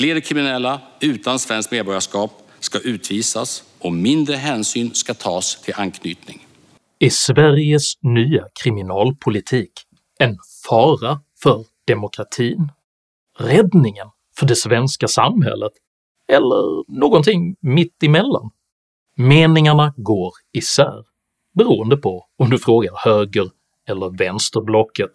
Fler kriminella utan svenskt medborgarskap ska utvisas och mindre hänsyn ska tas till anknytning. Är Sveriges nya kriminalpolitik en fara för demokratin? Räddningen för det svenska samhället? Eller någonting mittemellan? Meningarna går isär, beroende på om du frågar höger eller vänsterblocket.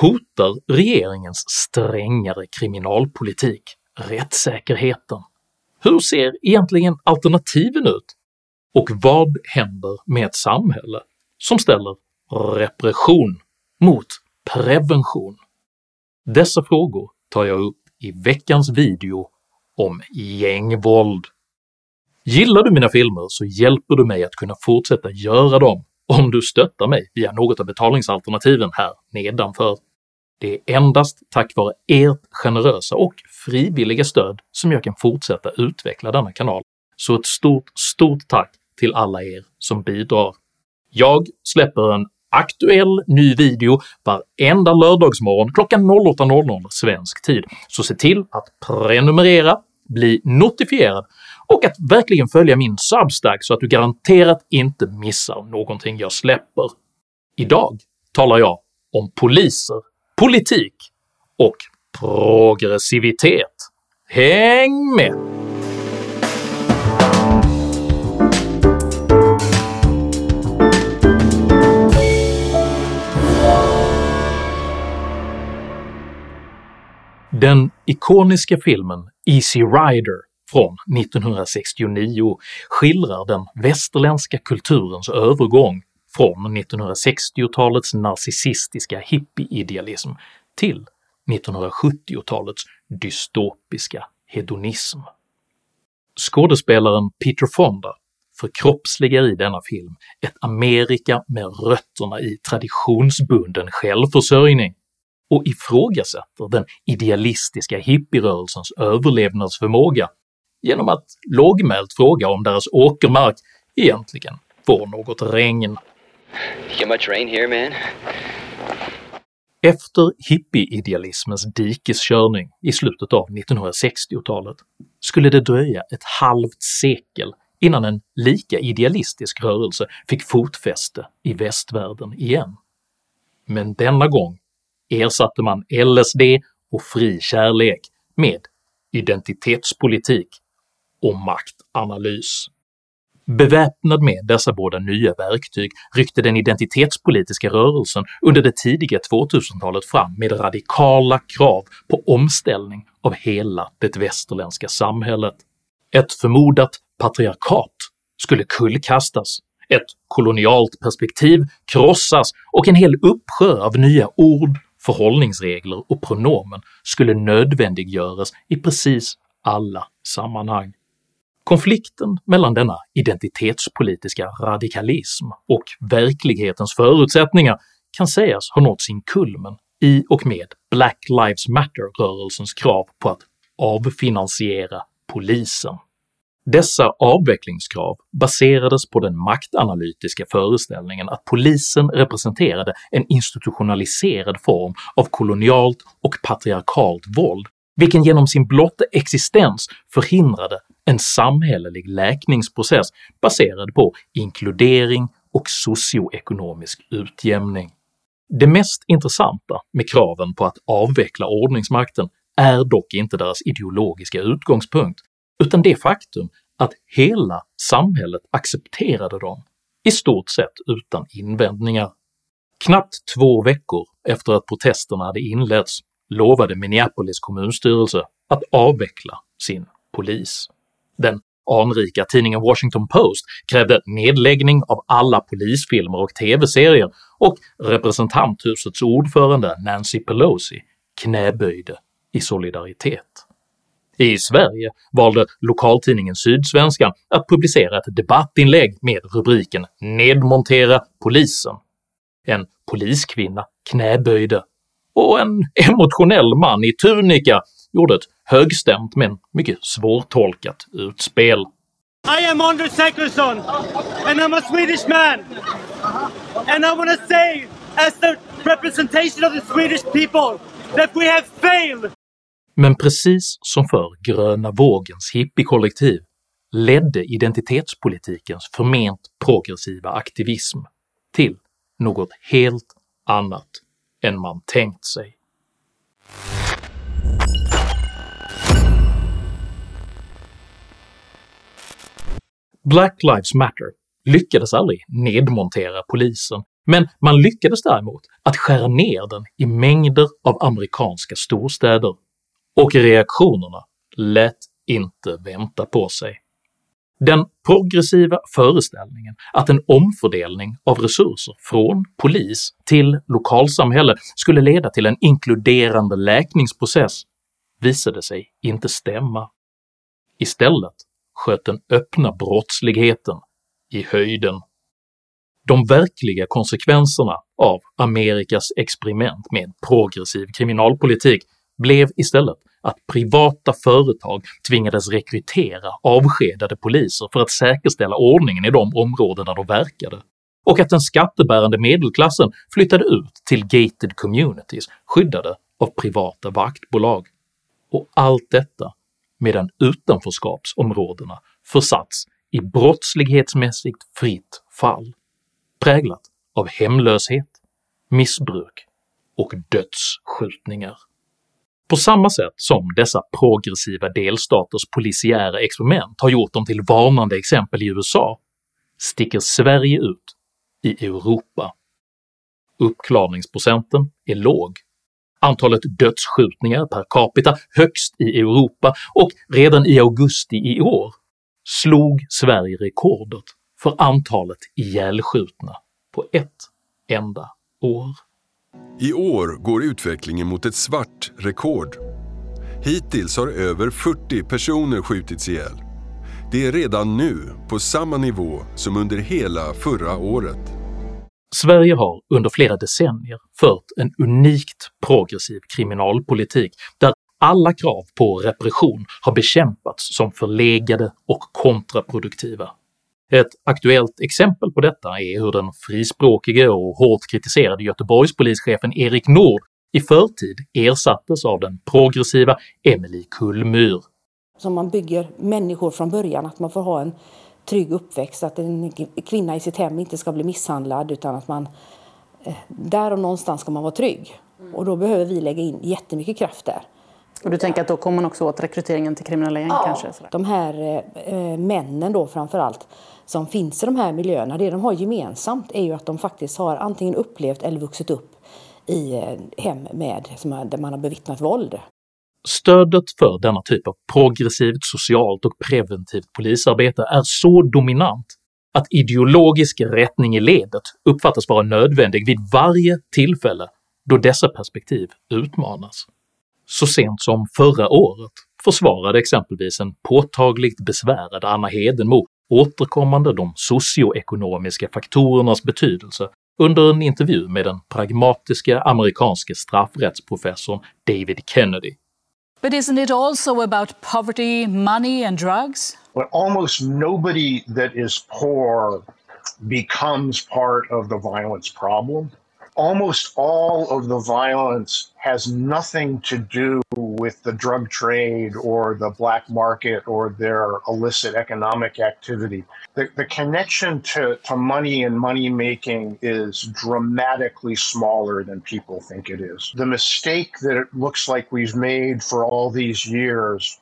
Hotar regeringens strängare kriminalpolitik rättssäkerheten? Hur ser egentligen alternativen ut? Och vad händer med ett samhälle som ställer repression mot prevention? Dessa frågor tar jag upp i veckans video om gängvåld. Gillar du mina filmer så hjälper du mig att kunna fortsätta göra dem om du stöttar mig via något av betalningsalternativen här nedanför. Det är endast tack vare ert generösa och frivilliga stöd som jag kan fortsätta utveckla denna kanal, så ett stort, stort tack till alla er som bidrar. Jag släpper en aktuell ny video varenda lördagsmorgon klockan 08.00 svensk tid, så se till att prenumerera, bli notifierad och att verkligen följa min Substack så att du garanterat inte missar någonting jag släpper. Idag talar jag om poliser, politik och progressivitet. Häng med! Den ikoniska filmen Easy Rider från 1969 skildrar den västerländska kulturens övergång från 1960-talets narcissistiska hippieidealism till 1970-talets dystopiska hedonism. Skådespelaren Peter Fonda förkroppsligar i denna film ett Amerika med rötterna i traditionsbunden självförsörjning och ifrågasätter den idealistiska hippierörelsens överlevnadsförmåga genom att lågmält fråga om deras åkermark egentligen får något regn. Get much rain here, man? Efter hippieidealismens dikeskörning i slutet av 1960-talet skulle det dröja ett halvt sekel innan en lika idealistisk rörelse fick fotfäste i västvärlden igen. Men denna gång ersatte man LSD och fri kärlek med identitetspolitik och maktanalys. Beväpnad med dessa båda nya verktyg ryckte den identitetspolitiska rörelsen under det tidiga 2000-talet fram med radikala krav på omställning av hela det västerländska samhället. Ett förmodat patriarkat skulle kullkastas, ett kolonialt perspektiv krossas och en hel uppsjö av nya ord, förhållningsregler och pronomen skulle nödvändiggöras i precis alla sammanhang. Konflikten mellan denna identitetspolitiska radikalism och verklighetens förutsättningar kan sägas ha nått sin kulmen i och med Black Lives Matter-rörelsens krav på att avfinansiera polisen. Dessa avvecklingskrav baserades på den maktanalytiska föreställningen att polisen representerade en institutionaliserad form av kolonialt och patriarkalt våld vilken genom sin blotta existens förhindrade en samhällelig läkningsprocess baserad på inkludering och socioekonomisk utjämning. Det mest intressanta med kraven på att avveckla ordningsmakten är dock inte deras ideologiska utgångspunkt, utan det faktum att hela samhället accepterade dem, i stort sett utan invändningar. Knappt två veckor efter att protesterna hade inletts lovade Minneapolis kommunstyrelse att avveckla sin polis. Den anrika tidningen Washington Post krävde nedläggning av alla polisfilmer och tv-serier och representanthusets ordförande Nancy Pelosi knäböjde i solidaritet. I Sverige valde lokaltidningen Sydsvenskan att publicera ett debattinlägg med rubriken “Nedmontera polisen”. En poliskvinna knäböjde och en emotionell man i tunika gjorde ett högstämt men mycket svårtolkat utspel. I am Anders Zachrisson and I'm a Swedish man and I want to say as the representation of the Swedish people that we have failed Men precis som för gröna vågens hippiekollektiv ledde identitetspolitikens förment progressiva aktivism till något helt annat än man tänkt sig. Black Lives Matter lyckades aldrig nedmontera polisen, men man lyckades däremot att skära ner den i mängder av amerikanska storstäder, och reaktionerna lät inte vänta på sig. Den progressiva föreställningen att en omfördelning av resurser från polis till lokalsamhälle skulle leda till en inkluderande läkningsprocess visade sig inte stämma. Istället sköt den öppna brottsligheten i höjden. De verkliga konsekvenserna av Amerikas experiment med progressiv kriminalpolitik blev istället att privata företag tvingades rekrytera avskedade poliser för att säkerställa ordningen i de områden där de verkade, och att den skattebärande medelklassen flyttade ut till gated communities skyddade av privata vaktbolag. Och allt detta medan utanförskapsområdena försatts i brottslighetsmässigt fritt fall, präglat av hemlöshet, missbruk och dödsskjutningar. På samma sätt som dessa progressiva delstaters polisiära experiment har gjort dem till varnande exempel i USA, sticker Sverige ut i Europa. Uppklarningsprocenten är låg, antalet dödsskjutningar per capita högst i Europa och redan i augusti i år slog Sverige rekordet för antalet ihjälskjutna på ett enda år. I år går utvecklingen mot ett svart rekord. Hittills har över 40 personer skjutits ihjäl. Det är redan nu på samma nivå som under hela förra året. Sverige har under flera decennier fört en unikt progressiv kriminalpolitik där alla krav på repression har bekämpats som förlegade och kontraproduktiva. Ett aktuellt exempel på detta är hur den frispråkige och hårt kritiserade Göteborgspolischefen Erik Nord i förtid ersattes av den progressiva Emily Kullmyr. Så man bygger människor från början, att man får ha en trygg uppväxt, att en kvinna i sitt hem inte ska bli misshandlad utan att man eh, där och någonstans ska man vara trygg. Och då behöver vi lägga in jättemycket kraft där. Och du tänker att då kommer man också åt rekryteringen till kriminella gäng ja. kanske? De här eh, männen då framför allt som finns i de här miljöerna, det de har gemensamt är ju att de faktiskt har antingen upplevt eller vuxit upp i eh, hem med, där man har bevittnat våld. Stödet för denna typ av progressivt, socialt och preventivt polisarbete är så dominant att ideologisk rättning i ledet uppfattas vara nödvändig vid varje tillfälle då dessa perspektiv utmanas. Så sent som förra året försvarade exempelvis en påtagligt besvärad Anna Hedenmo återkommande de socioekonomiska faktorernas betydelse under en intervju med den pragmatiska amerikanske straffrättsprofessorn David Kennedy. But isn't it also about poverty, money and drugs? But almost nobody that is poor becomes part of the violence problem. Almost all of the violence has nothing to do with the drug trade or the black market or their illicit economic activity. The, the connection to, to money and money making is dramatically smaller than people think it is. The mistake that it looks like we've made for all these years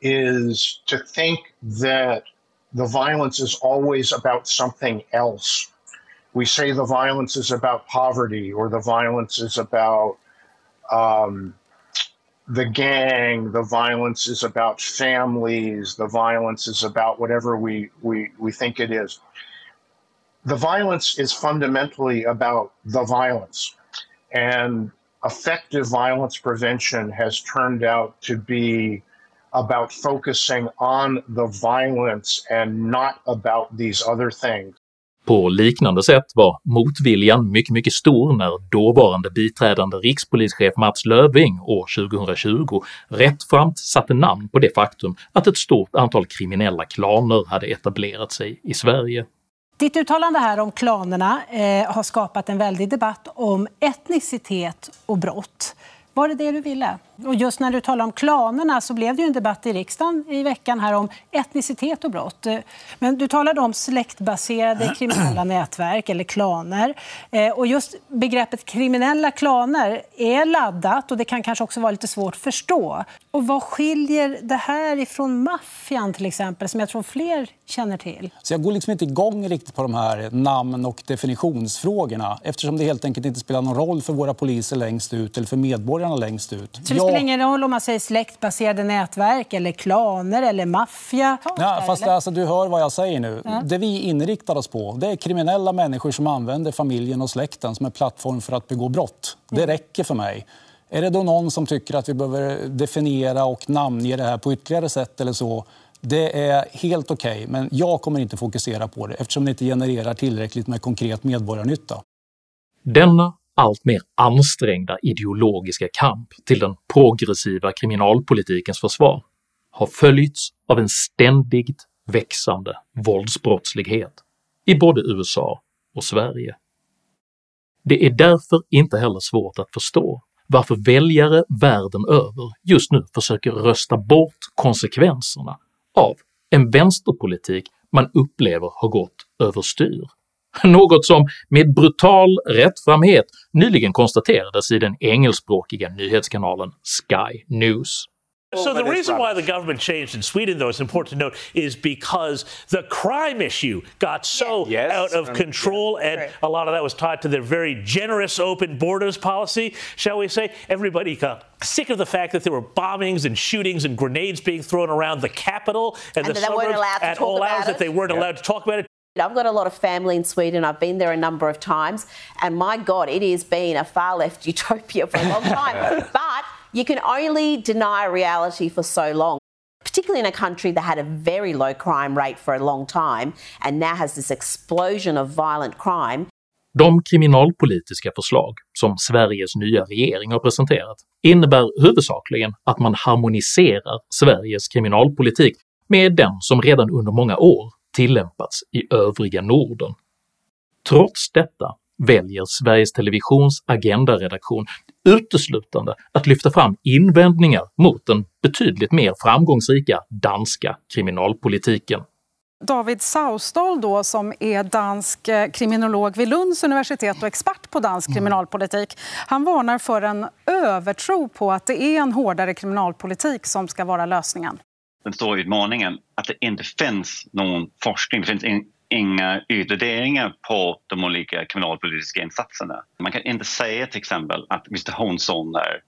is to think that the violence is always about something else we say the violence is about poverty or the violence is about um, the gang, the violence is about families, the violence is about whatever we, we, we think it is. The violence is fundamentally about the violence. And effective violence prevention has turned out to be about focusing on the violence and not about these other things. På liknande sätt var motviljan mycket, mycket stor när dåvarande biträdande rikspolischef Mats Löfving år 2020 rättframt satte namn på det faktum att ett stort antal kriminella klaner hade etablerat sig i Sverige. Ditt uttalande här om klanerna eh, har skapat en väldig debatt om etnicitet och brott. Var det det du ville? Och just när du talar om klanerna så blev det ju en debatt i riksdagen i veckan här om etnicitet och brott. Men du talade om släktbaserade kriminella nätverk eller klaner. Eh, och just begreppet kriminella klaner är laddat och det kan kanske också vara lite svårt att förstå. Och vad skiljer det här ifrån maffian till exempel, som jag tror fler känner till? Så jag går liksom inte igång riktigt på de här namn och definitionsfrågorna eftersom det helt enkelt inte spelar någon roll för våra poliser längst ut eller för medborgarna längst ut. Så det spelar ingen roll om man säger släktbaserade nätverk, eller klaner eller maffia? Ja, fast alltså, du hör vad jag säger nu. Ja. Det vi inriktar oss på det är kriminella människor som använder familjen och släkten som en plattform för att begå brott. Det räcker för mig. Är det då någon som tycker att vi behöver definiera och namnge det här på ytterligare sätt eller så, det är helt okej, okay, men jag kommer inte fokusera på det eftersom det inte genererar tillräckligt med konkret medborgarnytta. Denna allt mer ansträngda ideologiska kamp till den progressiva kriminalpolitikens försvar har följts av en ständigt växande våldsbrottslighet i både USA och Sverige. Det är därför inte heller svårt att förstå varför väljare världen över just nu försöker rösta bort konsekvenserna av en vänsterpolitik man upplever har gått överstyr. Något som med brutal rättframhet nyligen konstaterades i den engelskspråkiga nyhetskanalen Sky News. So the reason why the government changed in Sweden, though, it's important to note, is because the crime issue got so yes. out of control, and a lot of that was tied to their very generous open borders policy, shall we say. Everybody got sick of the fact that there were bombings and shootings and grenades being thrown around the capital and, and the suburbs at all hours, that they weren't allowed to talk about it. I've got a lot of family in Sweden. I've been there a number of times, and my God, it has been a far left utopia for a long time. but you can only deny reality for so long. Particularly in a country that had a very low crime rate for a long time and now has this explosion of violent crime. De kriminalpolitiska förslag som Sveriges nya regering har presenterat innebär huvudsakligen att man harmoniserar Sveriges kriminalpolitik med den som redan under många år tillämpats i övriga Norden. Trots detta väljer Sveriges Televisions agendaredaktion uteslutande att lyfta fram invändningar mot den betydligt mer framgångsrika danska kriminalpolitiken. David Sausdal då, som är dansk eh, kriminolog vid Lunds universitet och expert på dansk mm. kriminalpolitik, han varnar för en övertro på att det är en hårdare kriminalpolitik som ska vara lösningen. Den stora utmaningen att det inte finns någon forskning, det finns inga utvärderingar på de olika kriminalpolitiska insatserna. Man kan inte säga till exempel att visitationszoner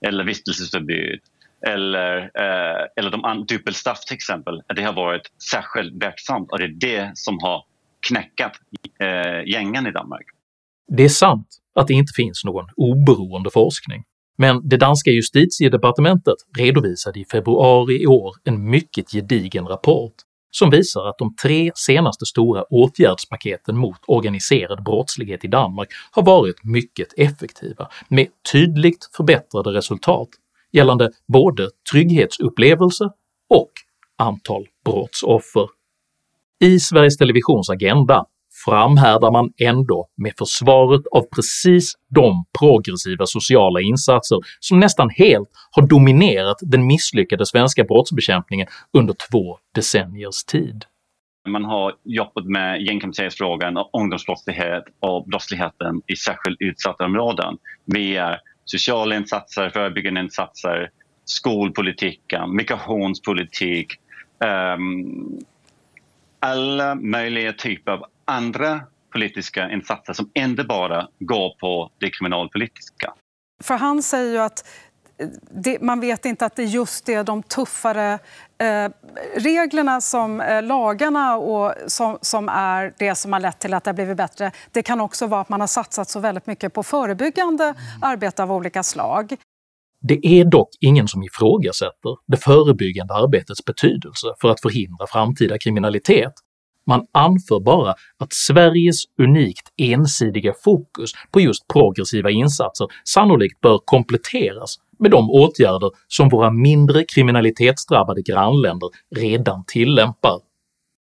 eller vistelseförbud eller, eh, eller de dubbelstraff till exempel, att det har varit särskilt verksamt och det är det som har knäckat eh, gängen i Danmark. Det är sant att det inte finns någon oberoende forskning, men det danska justitiedepartementet redovisade i februari i år en mycket gedigen rapport som visar att de tre senaste stora åtgärdspaketen mot organiserad brottslighet i Danmark har varit mycket effektiva, med tydligt förbättrade resultat gällande både trygghetsupplevelse och antal brottsoffer. I Sveriges Televisions Agenda framhärdar man ändå med försvaret av precis de progressiva sociala insatser som nästan helt har dominerat den misslyckade svenska brottsbekämpningen under två decenniers tid. Man har jobbat med gängkriminalitetsfrågan och ungdomsbrottslighet och brottsligheten i särskilt utsatta områden via sociala insatser, förebyggande insatser, skolpolitiken, migrationspolitik, um, alla möjliga typer av andra politiska insatser som inte bara går på det kriminalpolitiska. För han säger ju att det, man vet inte att det just är de tuffare eh, reglerna, som eh, lagarna och som, som, är det som har lett till att det har blivit bättre. Det kan också vara att man har satsat så väldigt mycket på förebyggande mm. arbete av olika slag. Det är dock ingen som ifrågasätter det förebyggande arbetets betydelse för att förhindra framtida kriminalitet, man anför bara att Sveriges unikt ensidiga fokus på just progressiva insatser sannolikt bör kompletteras med de åtgärder som våra mindre kriminalitetsdrabbade grannländer redan tillämpar.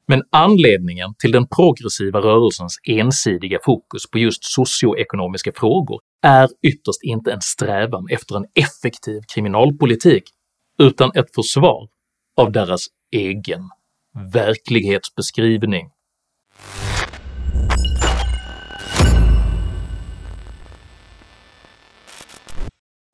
Men anledningen till den progressiva rörelsens ensidiga fokus på just socioekonomiska frågor är ytterst inte en strävan efter en effektiv kriminalpolitik, utan ett försvar av deras egen verklighetsbeskrivning.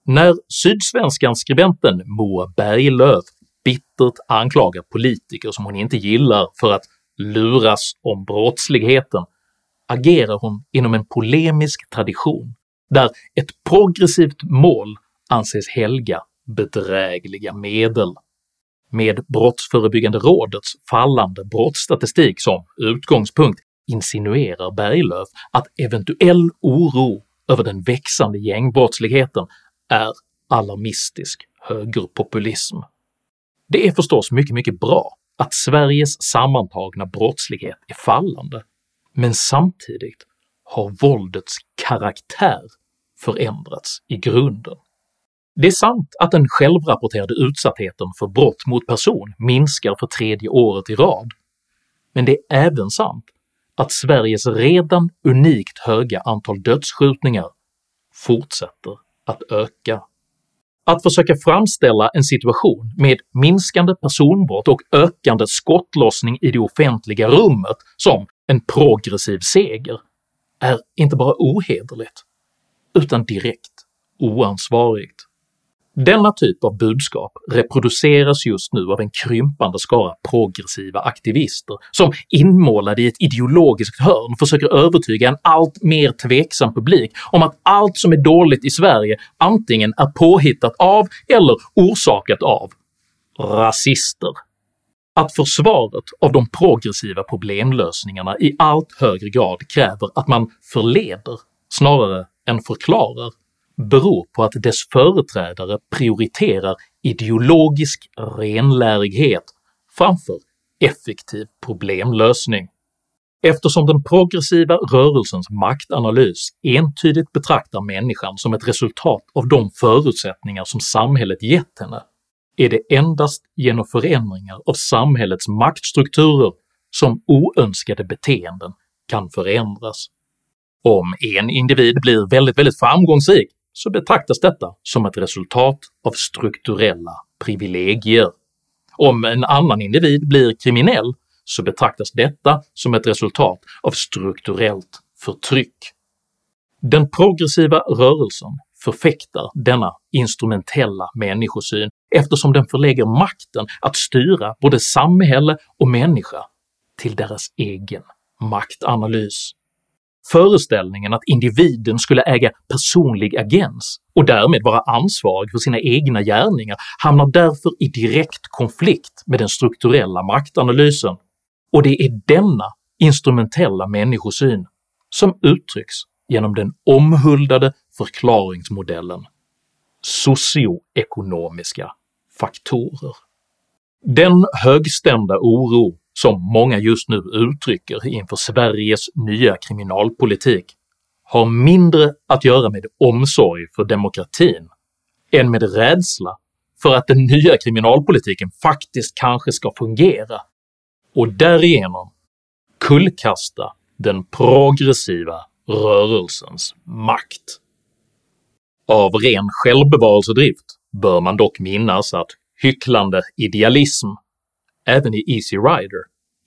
När Sydsvenskan-skribenten Moa Berglöf bittert anklagar politiker som hon inte gillar för att luras om brottsligheten agerar hon inom en polemisk tradition där ett progressivt mål anses helga bedrägliga medel. Med Brottsförebyggande rådets fallande brottsstatistik som utgångspunkt insinuerar Berglöf att eventuell oro över den växande gängbrottsligheten är alarmistisk högerpopulism. Det är förstås mycket, mycket bra att Sveriges sammantagna brottslighet är fallande, men samtidigt har våldets karaktär förändrats i grunden. Det är sant att den självrapporterade utsattheten för brott mot person minskar för tredje året i rad, men det är även sant att Sveriges redan unikt höga antal dödsskjutningar fortsätter att öka. Att försöka framställa en situation med minskande personbrott och ökande skottlossning i det offentliga rummet som en progressiv seger är inte bara ohederligt, utan direkt oansvarigt. Denna typ av budskap reproduceras just nu av en krympande skara progressiva aktivister som inmålade i ett ideologiskt hörn försöker övertyga en allt mer tveksam publik om att allt som är dåligt i Sverige antingen är påhittat av eller orsakat av rasister. Att försvaret av de progressiva problemlösningarna i allt högre grad kräver att man förleder snarare än förklarar beror på att dess företrädare prioriterar ideologisk renlärighet framför effektiv problemlösning. Eftersom den progressiva rörelsens maktanalys entydigt betraktar människan som ett resultat av de förutsättningar som samhället gett henne, är det endast genom förändringar av samhällets maktstrukturer som oönskade beteenden kan förändras. Om en individ blir väldigt, väldigt framgångsrik så betraktas detta som ett resultat av strukturella privilegier. Om en annan individ blir kriminell så betraktas detta som ett resultat av strukturellt förtryck. Den progressiva rörelsen förfäktar denna instrumentella människosyn eftersom den förlägger makten att styra både samhälle och människa till deras egen maktanalys. Föreställningen att individen skulle äga personlig agens och därmed vara ansvarig för sina egna gärningar hamnar därför i direkt konflikt med den strukturella maktanalysen, och det är denna instrumentella människosyn som uttrycks genom den omhuldade förklaringsmodellen socioekonomiska faktorer. Den högstämda oro som många just nu uttrycker inför Sveriges nya kriminalpolitik har mindre att göra med omsorg för demokratin än med rädsla för att den nya kriminalpolitiken faktiskt kanske ska fungera och därigenom kullkasta den progressiva rörelsens makt. Av ren självbevarelsedrift bör man dock minnas att hycklande idealism även i Easy Rider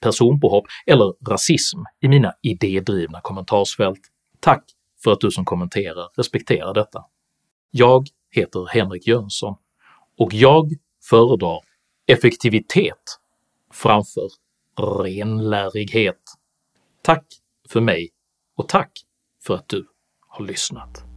personpåhopp eller rasism i mina idédrivna kommentarsfält. Tack för att du som kommenterar respekterar detta. Jag heter Henrik Jönsson och jag föredrar effektivitet framför renlärighet. Tack för mig och tack för att du har lyssnat.